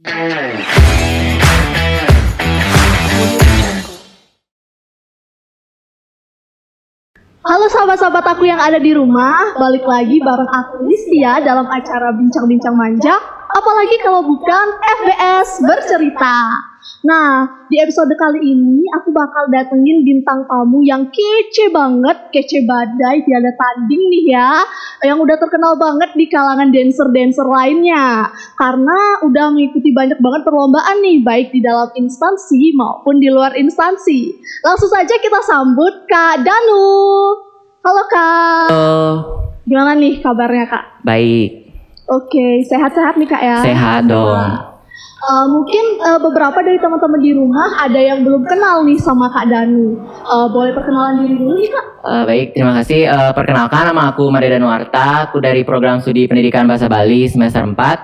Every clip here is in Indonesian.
Halo sahabat-sahabat aku yang ada di rumah, balik lagi bareng aku Listia dalam acara Bincang-Bincang Manja, apalagi kalau bukan FBS Bercerita. Nah, di episode kali ini aku bakal datengin bintang tamu yang kece banget, kece badai, tiada tanding nih ya, yang udah terkenal banget di kalangan dancer-dancer lainnya. Karena udah mengikuti banyak banget perlombaan nih, baik di dalam instansi maupun di luar instansi. Langsung saja kita sambut Kak Danu. Halo Kak. Halo, Gimana nih kabarnya Kak? baik, Oke, sehat-sehat nih Kak ya. sehat dong. Eh, mungkin eh, beberapa dari teman-teman di rumah ada yang belum kenal nih sama Kak Danu. Eh, boleh perkenalan diri dulu nih Kak? Eh, baik, terima kasih. Eh, perkenalkan nama aku Maria Danuarta, aku dari program studi pendidikan bahasa Bali semester 4.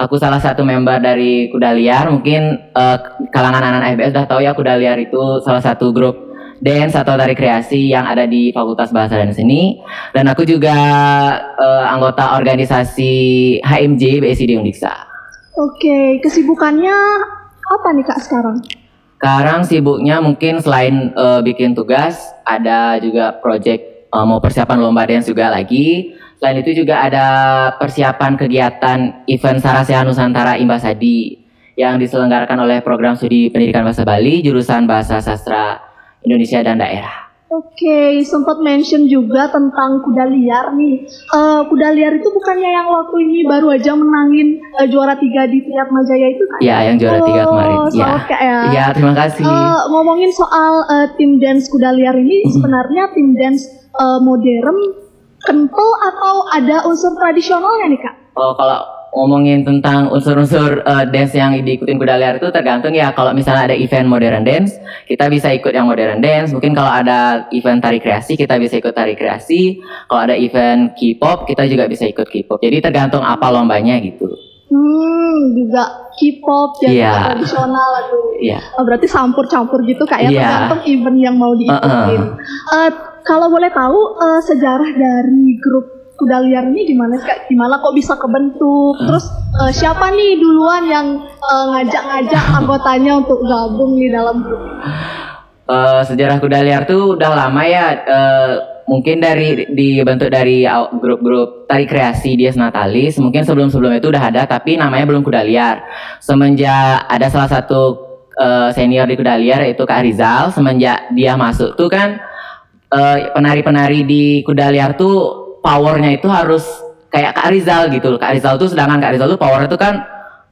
Aku salah satu member dari Kuda Liar. Mungkin eh, kalangan anak-anak FBS udah tahu ya Kuda Liar itu salah satu grup dance atau tari kreasi yang ada di Fakultas Bahasa dan Seni. Dan aku juga eh, anggota organisasi HMJ BSID Undiksa. Oke, kesibukannya apa nih Kak sekarang? Sekarang sibuknya mungkin selain eh, bikin tugas, ada juga project eh, mau persiapan lomba dance juga lagi. Selain itu juga ada persiapan kegiatan event Saraseha Nusantara Imbasadi yang diselenggarakan oleh program studi pendidikan bahasa Bali jurusan bahasa sastra Indonesia dan daerah. Oke, sempat mention juga tentang kuda liar nih. Eh, kuda liar itu bukannya yang waktu ini baru aja menangin eh, juara tiga di Fiat Majaya itu kan? Ya, yang juara tiga Oh, kemarin. Ya, Kak, ya. ya terima kasih. Eh, ngomongin soal eh, tim dance kuda liar ini Mhm. sebenarnya tim dance eh, modern kental atau ada unsur tradisionalnya nih kak? Oh, kalau ngomongin tentang unsur-unsur eh, dance yang diikutin kuda liar itu tergantung ya. Kalau misalnya ada event modern dance, kita bisa ikut yang modern dance. Mungkin kalau ada event tari kreasi, kita bisa ikut tari kreasi. Kalau ada event K-pop, kita juga bisa ikut K-pop. Jadi tergantung apa lombanya gitu. Hmm, juga K-pop jadi Iya. tradisional atau Iya. Oh, berarti campur-campur gitu kak ya Iya. tergantung event yang mau diikutin. Eh, kalau boleh tahu eh, sejarah dari grup kuda liar ini gimana sih, kak? Gimana kok bisa kebentuk? Terus eh, siapa nih duluan yang eh, ngajak-ngajak anggotanya untuk gabung di dalam grup? Eh, sejarah kuda liar tuh udah lama ya. eh, mungkin dari dibentuk dari grup-grup tari kreasi Dias Natalis. Mungkin sebelum-sebelumnya itu udah ada, tapi namanya belum kuda liar. Semenjak ada salah satu eh, senior di kuda liar yaitu Kak Rizal. Semenjak dia masuk tuh kan penari-penari di kuda liar tuh powernya itu harus kayak Kak Rizal gitu. loh. Kak Rizal tuh sedangkan Kak Rizal tuh powernya tuh kan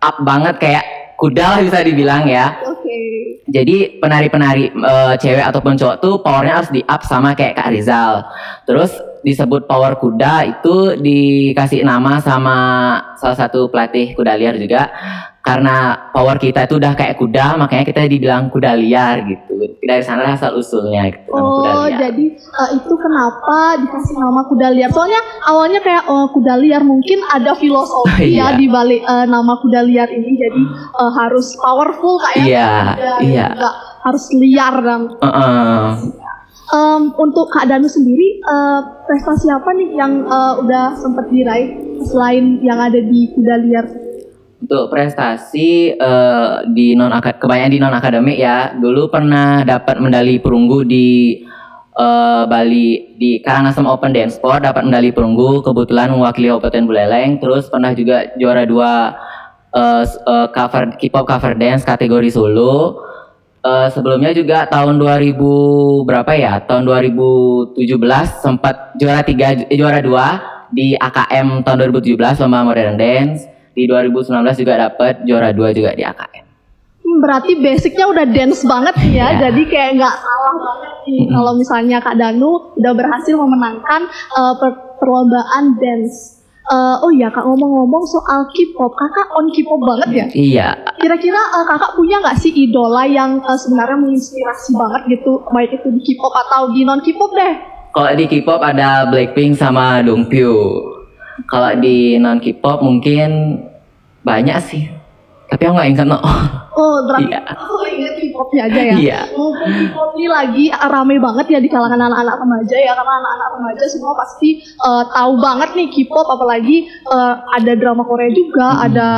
up banget kayak kuda lah bisa dibilang ya. Oke. Jadi penari-penari eh, cewek ataupun cowok tuh powernya harus di up sama kayak Kak Rizal. Terus disebut power kuda itu dikasih nama sama salah satu pelatih kuda liar juga karena power kita itu udah kayak kuda makanya kita dibilang kuda liar gitu. Dari sana asal usulnya gitu nama kuda Oh, liar. jadi eh, itu kenapa dikasih nama kuda liar? Soalnya awalnya kayak oh, kuda liar mungkin ada filosofi ya Iya. di balik eh, nama kuda liar ini. Jadi eh, harus powerful kayak Iya, iya. harus liar dan Heeh. Em, untuk Kak Danu sendiri eh, prestasi apa nih yang eh, udah sempat diraih selain yang ada di kuda liar? Untuk prestasi eh, di non kebanyakan di non akademik ya. Dulu pernah dapat medali perunggu di eh, Bali di Karangasem Open Dance Sport dapat medali perunggu kebetulan mewakili Kabupaten Buleleng. Terus pernah juga juara dua s- eh, cover K-pop cover dance kategori solo. Eh, sebelumnya juga tahun 2000 berapa ya? Tahun 2017 sempat juara tiga juara dua di AKM tahun 2017 lomba modern dance. Di 2019 juga dapat juara dua juga di AKM. Hmm, berarti basicnya udah dance banget ya, Iya. jadi kayak nggak salah banget nih Mm-mm. kalau misalnya Kak Danu udah berhasil memenangkan eh, per- perlombaan dance. Eh, oh iya kak ngomong-ngomong soal K-pop, kakak on K-pop banget ya? Iya, Kira-kira eh, kakak punya nggak sih idola yang eh, sebenarnya menginspirasi banget gitu, baik itu di K-pop atau di non K-pop deh? kalau di K-pop ada Blackpink sama Dongpyo. Kalau di non K-pop mungkin banyak sih. Tapi aku nggak ingat no. Oh, berarti Iya. aku ingat K-popnya aja ya. Iya. Mumpung K-pop ini lagi rame banget ya di kalangan anak-anak remaja ya, karena anak-anak remaja semua pasti eh, tahu banget nih K-pop, apalagi eh, ada drama Korea juga, Hmm. ada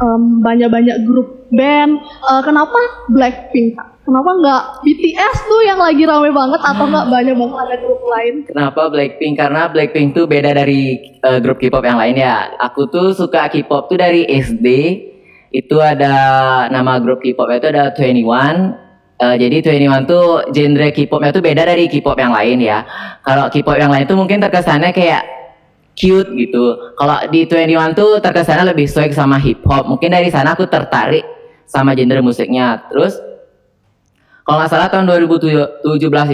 em, banyak-banyak grup band. Eh, kenapa Blackpink? Kak? Kenapa nggak BTS tuh yang lagi rame banget atau nggak banyak banget ada grup lain? Kenapa Blackpink? Karena Blackpink tuh beda dari eh, grup K-pop yang lain ya. Aku tuh suka K-pop tuh dari SD. Itu ada nama grup K-pop itu ada 21. Eh, jadi 21 tuh genre K-popnya tuh beda dari K-pop yang lain ya. Kalau K-pop yang lain tuh mungkin terkesannya kayak cute gitu. Kalau di 21 tuh terkesannya lebih swag sama hip hop. Mungkin dari sana aku tertarik sama genre musiknya. Terus kalau nggak salah tahun 2017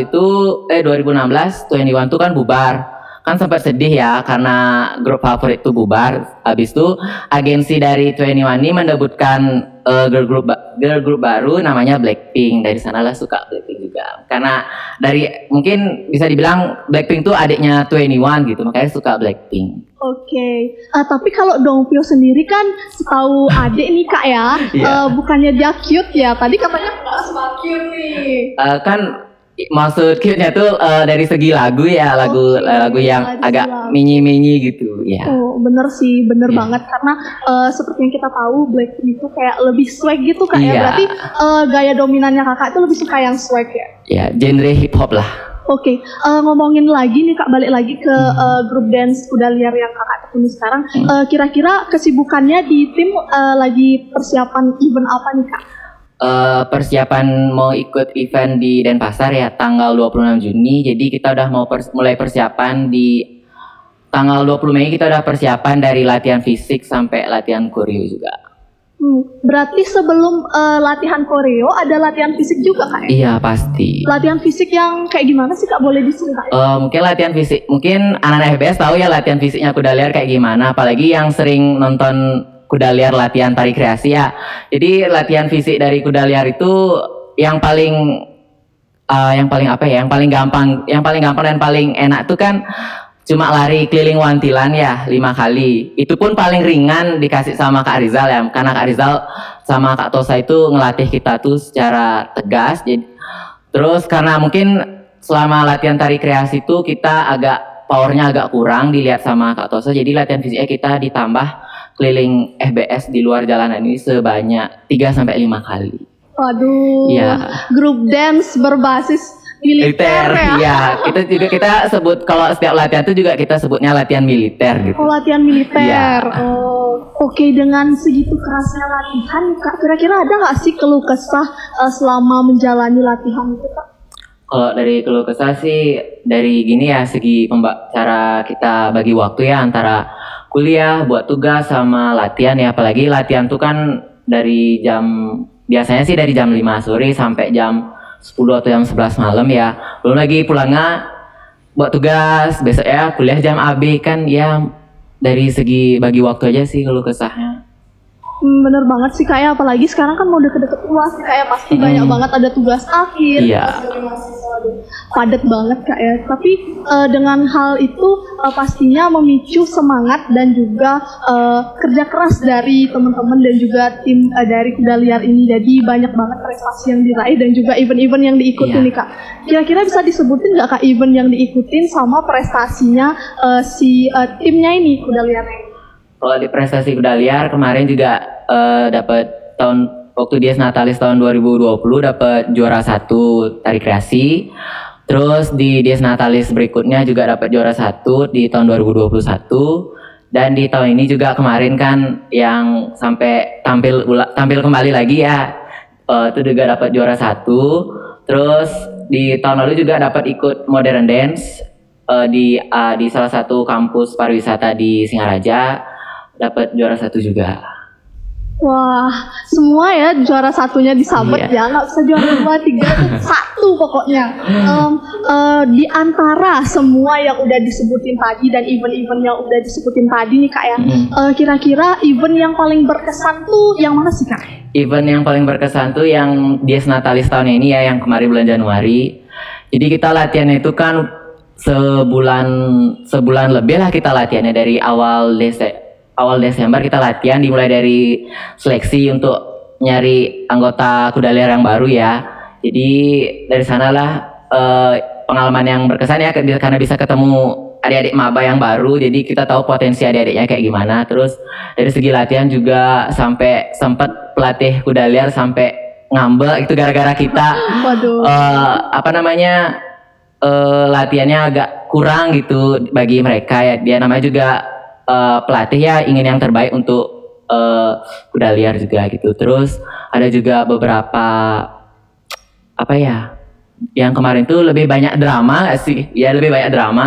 itu eh 2016 21 tuh kan bubar. Kan sempat sedih ya karena grup favorit tuh bubar. Habis itu agensi dari 21 ini mendebutkan eh, girl group girl group baru namanya Blackpink. Dari sanalah suka Blackpink juga. Karena dari mungkin bisa dibilang Blackpink tuh adiknya 21 gitu, makanya suka Blackpink. Oke, Eh, tapi kalau Dongpyo sendiri kan setahu adik nih kak ya, Iya. eh, bukannya dia cute ya? Tadi katanya nggak cute nih. Eh, kan maksud cute-nya tuh eh, dari segi lagu ya, lagu Oke, lagu yang dari agak segi lagu. mini-mini gitu ya. Oh bener sih, bener Iya. banget karena eh, seperti yang kita tahu Blackpink itu kayak lebih swag gitu kak ya. Iya. Berarti eh, gaya dominannya kakak itu lebih suka yang swag ya. Ya, genre hip hop lah. Oke, eh, ngomongin lagi nih kak balik lagi ke Hmm. eh, grup dance kuda liar yang kakak tekuni sekarang. Eh, Kira-kira kesibukannya di tim eh, lagi persiapan event apa nih kak? Eh, persiapan mau ikut event di Denpasar ya tanggal 26 Juni. Jadi kita udah mau pers- mulai persiapan di tanggal 20 Mei kita udah persiapan dari latihan fisik sampai latihan koreo juga. Hmm, berarti sebelum eh, latihan koreo ada latihan fisik juga kak ya? Iya, pasti. Latihan fisik yang kayak gimana sih kak? Boleh diceritain? Eh, mungkin latihan fisik, mungkin anak-anak FBS tahu ya latihan fisiknya kuda liar kayak gimana, apalagi yang sering nonton kuda liar latihan tari kreasi ya. Jadi latihan fisik dari kuda liar itu yang paling eh, yang paling apa ya, yang paling gampang, yang paling gampang dan paling enak tuh kan cuma lari keliling wantilan ya lima kali. Itu pun paling ringan dikasih sama Kak Rizal ya, karena Kak Rizal sama Kak Tosa itu ngelatih kita tuh secara tegas. Jadi Terus karena mungkin selama latihan tari kreasi itu kita agak powernya agak kurang dilihat sama Kak Tosa. Jadi latihan fisiknya kita ditambah keliling FBS di luar jalanan ini sebanyak 3 sampai 5 kali. Waduh, Iya. grup dance berbasis militer, ya? Iya, kita juga kita sebut kalau setiap latihan itu juga kita sebutnya latihan militer gitu. Oh latihan militer. Iya. Oh, oke dengan segitu kerasnya latihan, kak kira-kira ada nggak sih keluh kesah eh, selama menjalani latihan itu kak? Kalau dari keluh kesah sih dari gini ya segi pemba- cara kita bagi waktu ya antara kuliah buat tugas sama latihan ya. Apalagi latihan tuh kan dari jam biasanya sih dari jam 5 sore sampai jam 10 atau jam 11 malam ya. Belum lagi pulangnya buat tugas. Besok ya kuliah jam AB kan. Ya dari segi bagi waktu aja sih keluh kesahnya. Hmm, bener banget sih kayak apalagi sekarang kan mau deket-deket uas kayak pasti Hmm. banyak banget ada tugas akhir. Iya. Padat banget kak ya. Tapi eh, dengan hal itu eh, pastinya memicu semangat dan juga eh, kerja keras dari teman-teman dan juga tim eh, dari kuda liar ini. Jadi banyak banget prestasi yang diraih dan juga event-event yang diikuti Iya. nih kak. Kira-kira bisa disebutin nggak kak event yang diikutin sama prestasinya eh, si eh, timnya ini kuda liar? Kalau di prestasi kuda liar kemarin juga eh, dapat tahun waktu Dies Natalis tahun 2020 dapat juara satu tari kreasi. Terus di Dies Natalis berikutnya juga dapat juara satu di tahun 2021. Dan di tahun ini juga kemarin kan yang sampai tampil tampil kembali lagi ya eh, itu juga dapat juara satu. Terus di tahun lalu juga dapat ikut modern dance eh, di eh, di salah satu kampus pariwisata di Singaraja dapat juara satu juga. Wah, semua ya juara satunya disabet Iya. ya, nggak bisa juara dua, tiga, satu pokoknya. Em, eh, di antara semua yang udah disebutin tadi dan event-event yang udah disebutin tadi nih kak ya, Mm. eh, kira-kira event yang paling berkesan tuh yang mana sih kak? Event yang paling berkesan tuh yang Dies Natalis tahun ini ya yang kemarin bulan Januari. Jadi kita latihannya itu kan sebulan sebulan lebih lah kita latihannya dari awal Dese- awal Desember kita latihan dimulai dari seleksi untuk nyari anggota kuda liar yang baru ya. Jadi dari sanalah eh, pengalaman yang berkesan ya karena bisa ketemu adik-adik maba yang baru jadi kita tahu potensi adik-adiknya kayak gimana terus dari segi latihan juga sampai sempat pelatih kuda liar sampai ngambek itu gara-gara kita Waduh. eh, apa namanya eh, latihannya agak kurang gitu bagi mereka ya dia namanya juga eh, pelatih ya ingin yang terbaik untuk eh, kuda liar juga gitu. Terus ada juga beberapa apa ya yang kemarin tuh lebih banyak drama gak sih? Ya lebih banyak drama.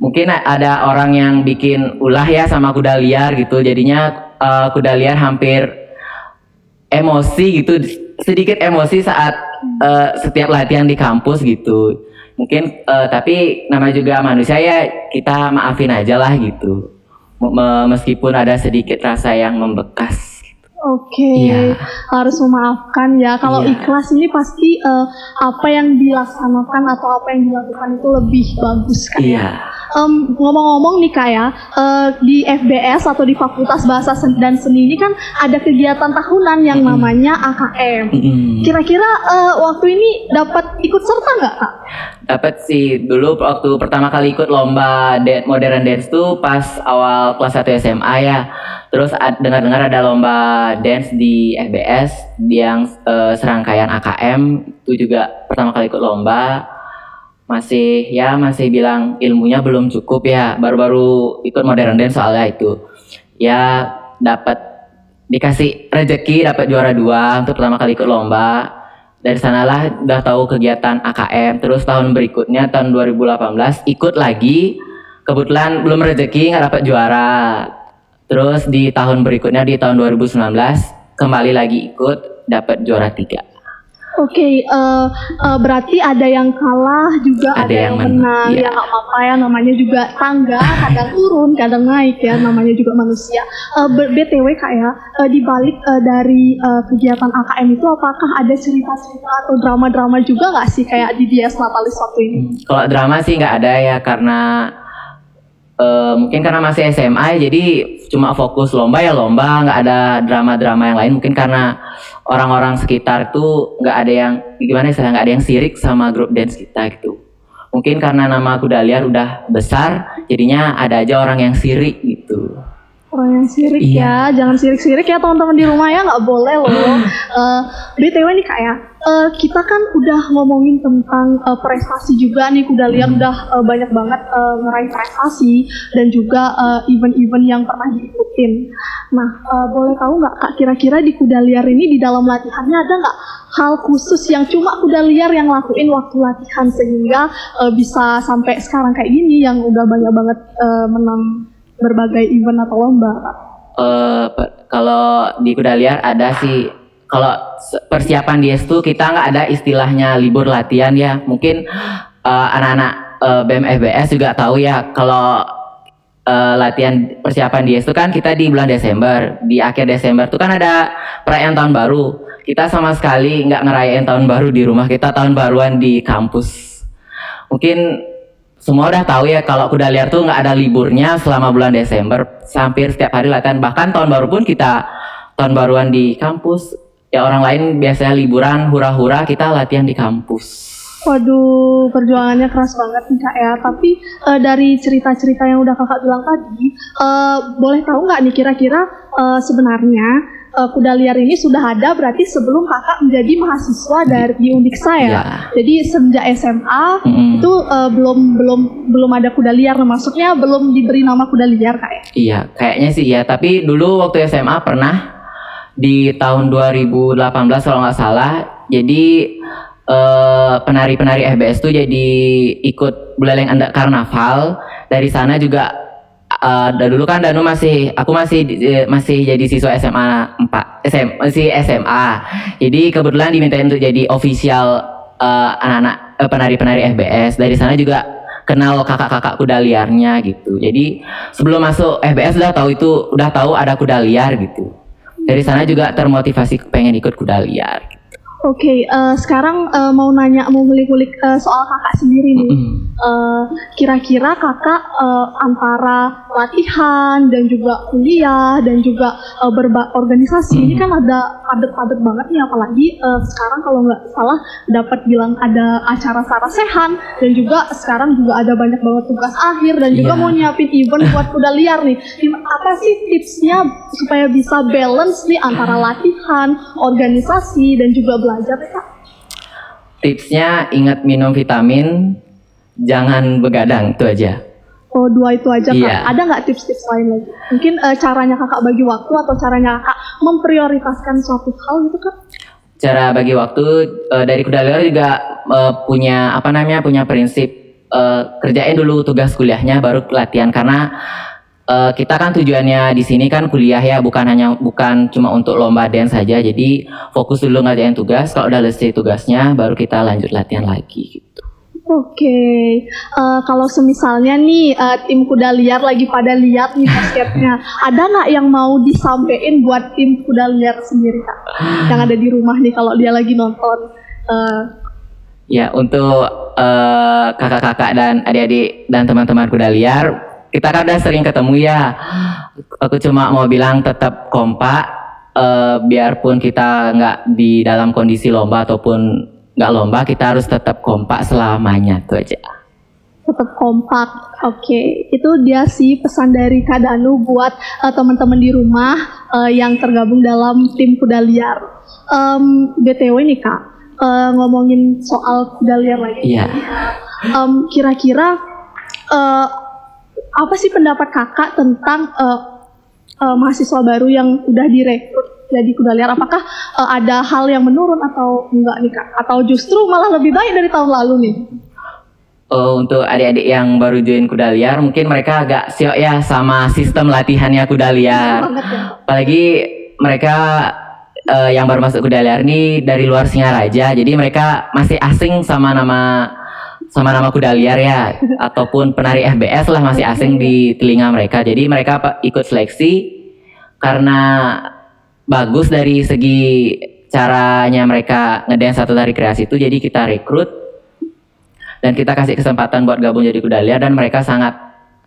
Mungkin ada orang yang bikin ulah ya sama kuda liar gitu. Jadinya eh, kuda liar hampir emosi gitu sedikit emosi saat eh, setiap latihan di kampus gitu mungkin eh, tapi nama juga manusia ya kita maafin aja lah gitu. Meskipun ada sedikit rasa yang membekas Oke, Iya. harus memaafkan ya. Kalau Iya. ikhlas ini pasti eh, apa yang dilaksanakan atau apa yang dilakukan itu lebih bagus kan? iya Em, ngomong-ngomong nih kak ya, eh, di FBS atau di Fakultas Bahasa dan Seni ini kan ada kegiatan tahunan yang Mm-mm. namanya AKM. Mm-mm. Kira-kira eh, waktu ini dapat ikut serta nggak kak? dapat sih dulu waktu pertama kali ikut lomba modern dance tuh pas awal kelas 1 SMA ya terus dengar-dengar ada lomba dance di FBS yang eh, serangkaian AKM itu juga pertama kali ikut lomba. Masih ya masih bilang ilmunya belum cukup ya. Baru-baru ikut modern dance soalnya itu. Ya dapat dikasih rezeki dapat juara dua untuk pertama kali ikut lomba. Dari sanalah udah tahu kegiatan AKM terus tahun berikutnya tahun 2018 ikut lagi. Kebetulan belum rezeki nggak dapat juara terus di tahun berikutnya di tahun 2019 kembali lagi ikut dapat juara tiga Oke, eh, eh, berarti ada yang kalah juga ada, Ada yang, yang menang, iya. Ya nggak apa-apa ya, namanya juga tangga, kadang turun, kadang naik ya, namanya juga manusia. Eh, ber- btw kak ya, eh, di balik eh, dari eh, kegiatan AKM itu, apakah ada cerita-cerita atau drama-drama juga nggak sih kayak di Dias Natalis waktu ini? kalau drama sih nggak ada ya karena eh, mungkin karena masih SMA jadi cuma fokus lomba ya lomba nggak ada drama-drama yang lain. Mungkin karena orang-orang sekitar tuh nggak ada yang gimana ya nggak ada yang sirik sama grup dance kita gitu. Mungkin karena nama kuda liar udah besar jadinya ada aja orang yang sirik gitu Orang yang sirik Iya. ya, jangan sirik-sirik ya teman-teman di rumah ya, nggak boleh loh. Eh, BTW nih kak ya, eh, kita kan udah ngomongin tentang eh, prestasi juga nih, kuda liar udah eh, banyak banget eh, ngeraih prestasi dan juga eh, event-event yang pernah diikutin. Nah, eh, boleh tahu nggak kak kira-kira di kuda liar ini di dalam latihannya ada nggak hal khusus yang cuma kuda liar yang lakuin waktu latihan sehingga eh, bisa sampai sekarang kayak gini yang udah banyak banget eh, menang berbagai event atau lomba eh pe- kalau di kuda liar ada sih. Kalau persiapan di tuh kita nggak ada istilahnya libur latihan ya. Mungkin eh, anak-anak eh, BEM FBS juga tahu ya kalau eh, latihan persiapan di itu kan kita di bulan Desember. Di akhir Desember tuh kan ada perayaan tahun baru. Kita sama sekali nggak ngerayain tahun baru di rumah kita tahun baruan di kampus. Mungkin semua udah tahu ya kalau kuda liar tuh nggak ada liburnya selama bulan Desember. Hampir setiap hari latihan bahkan tahun baru pun kita tahun baruan di kampus ya orang lain biasanya liburan hura-hura kita latihan di kampus. Waduh, perjuangannya keras banget nih kak ya. Tapi eh, dari cerita-cerita yang udah kakak bilang tadi, eh, boleh tahu nggak nih kira-kira eh, sebenarnya eh, kuda liar ini sudah ada berarti sebelum kakak menjadi mahasiswa dari Undiksa ya. Ya. Jadi semenjak SMA Mm-mm. itu eh, belum belum belum ada kuda liar. Nah, maksudnya belum diberi nama kuda liar kak ya. Iya, kayaknya sih ya. Tapi dulu waktu SMA pernah di tahun 2018 kalau nggak salah. Jadi eh, penari-penari FBS tuh jadi ikut Buleleng Anda Karnaval. Dari sana juga dari dulu kan Danu masih aku masih eh, masih jadi siswa SMA 4 SM, masih SMA. Jadi kebetulan dimintain untuk jadi official eh, anak-anak eh, penari-penari FBS. Dari sana juga kenal kakak-kakak kuda liarnya gitu. Jadi sebelum masuk FBS udah tahu itu udah tahu ada kuda liar gitu. Dari sana juga termotivasi pengen ikut kuda liar. Oke, eh, sekarang eh, mau nanya mau ngulik-ngulik eh, soal kakak sendiri nih. Mm. Eh, kira-kira kakak eh, antara latihan dan juga kuliah dan juga uh, berorganisasi ini kan ada padat-padat banget nih apalagi eh, sekarang kalau nggak salah dapat bilang ada acara sarasehan dan juga sekarang juga ada banyak banget tugas akhir dan juga Iya. mau nyiapin event buat kuda liar nih. Apa sih tipsnya supaya bisa balance nih antara latihan, organisasi dan juga belajar nih, kak? Tipsnya ingat minum vitamin, jangan begadang itu aja. Oh dua itu aja kak. Iya. Ada nggak tips-tips lain lagi? Mungkin eh, caranya kakak bagi waktu atau caranya kakak memprioritaskan suatu hal gitu kak? Cara bagi waktu eh, dari kuda liar juga eh, punya apa namanya punya prinsip eh, kerjain dulu tugas kuliahnya baru latihan karena eh, kita kan tujuannya di sini kan kuliah ya bukan hanya bukan cuma untuk lomba dance saja jadi fokus dulu ngerjain tugas kalau udah selesai tugasnya baru kita lanjut latihan lagi gitu. Oke, Eh, kalau semisalnya nih eh, tim kuda liar lagi pada lihat nih basketnya, ada nggak yang mau disampaikan buat tim kuda liar sendiri kak? Yang ada di rumah nih kalau dia lagi nonton. Eh, Ya, untuk kakak-kakak dan adik-adik dan teman-teman kuda liar, kita kan udah sering ketemu ya. Aku cuma mau bilang tetap kompak, eh, biarpun kita nggak di dalam kondisi lomba ataupun nggak lomba, kita harus tetap kompak selamanya itu aja. tetap kompak. Oke, itu dia sih pesan dari Kak Danu buat eh, teman-teman di rumah eh, yang tergabung dalam tim kuda liar. Em, BTW nih Kak, eh, ngomongin soal kuda liar lagi. Iya. Em, kira-kira eh, apa sih pendapat Kakak tentang eh, eh, mahasiswa baru yang udah direkrut jadi kuda liar? Apakah eh, ada hal yang menurun atau enggak nih Kak? Atau justru malah lebih baik dari tahun lalu nih? Oh, untuk adik-adik yang baru join kuda liar, mungkin mereka agak siok ya sama sistem latihannya kuda liar. Banget ya. apalagi mereka eh, yang baru masuk kuda liar ini dari luar Singaraja jadi mereka masih asing sama nama sama nama kuda liar ya. Ataupun penari FBS lah masih asing di telinga mereka. Jadi mereka ikut seleksi karena bagus dari segi caranya mereka ngedance satu tari kreasi itu. Jadi kita rekrut dan kita kasih kesempatan buat gabung jadi kuda liar. Dan mereka sangat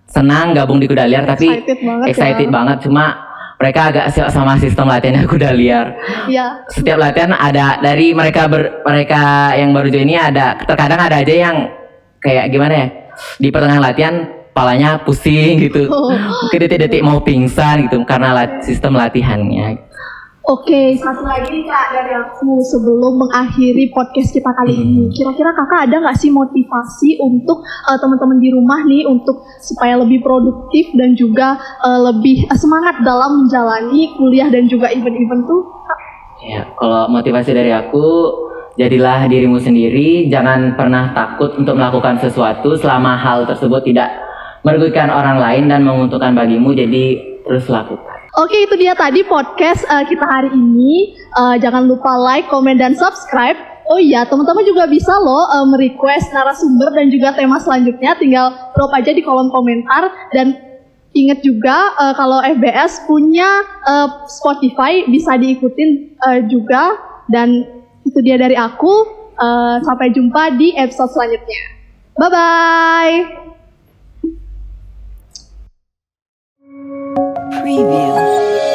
senang gabung di kuda liar tapi Excited banget excited ya. banget. Cuma mereka agak siok sama sistem latihannya kuda liar. Iya. Setiap latihan ada dari mereka ber, mereka yang baru join ini ada terkadang ada aja yang kayak gimana ya di pertengahan latihan palanya pusing gitu. Oh. Mungkin detik-detik mau pingsan gitu karena lat- sistem latihannya. Oke, satu lagi nih kak dari aku sebelum mengakhiri podcast kita kali ini. Kira-kira kakak ada nggak sih motivasi untuk eh, teman-teman di rumah nih untuk supaya lebih produktif dan juga eh, lebih eh, semangat dalam menjalani kuliah dan juga event-event tuh? Kak? Ya, kalau motivasi dari aku jadilah dirimu sendiri, jangan pernah takut untuk melakukan sesuatu selama hal tersebut tidak merugikan orang lain dan menguntungkan bagimu, jadi terus lakukan. Oke, itu dia tadi podcast eh, kita hari ini. Eh, jangan lupa like, komen, dan subscribe. Oh iya, teman-teman juga bisa loh eh, merequest narasumber dan juga tema selanjutnya. Tinggal drop aja di kolom komentar dan ingat juga eh, kalau FBS punya eh, Spotify bisa diikutin eh, juga dan itu dia dari aku. Eh, sampai jumpa di episode selanjutnya. Bye bye. preview.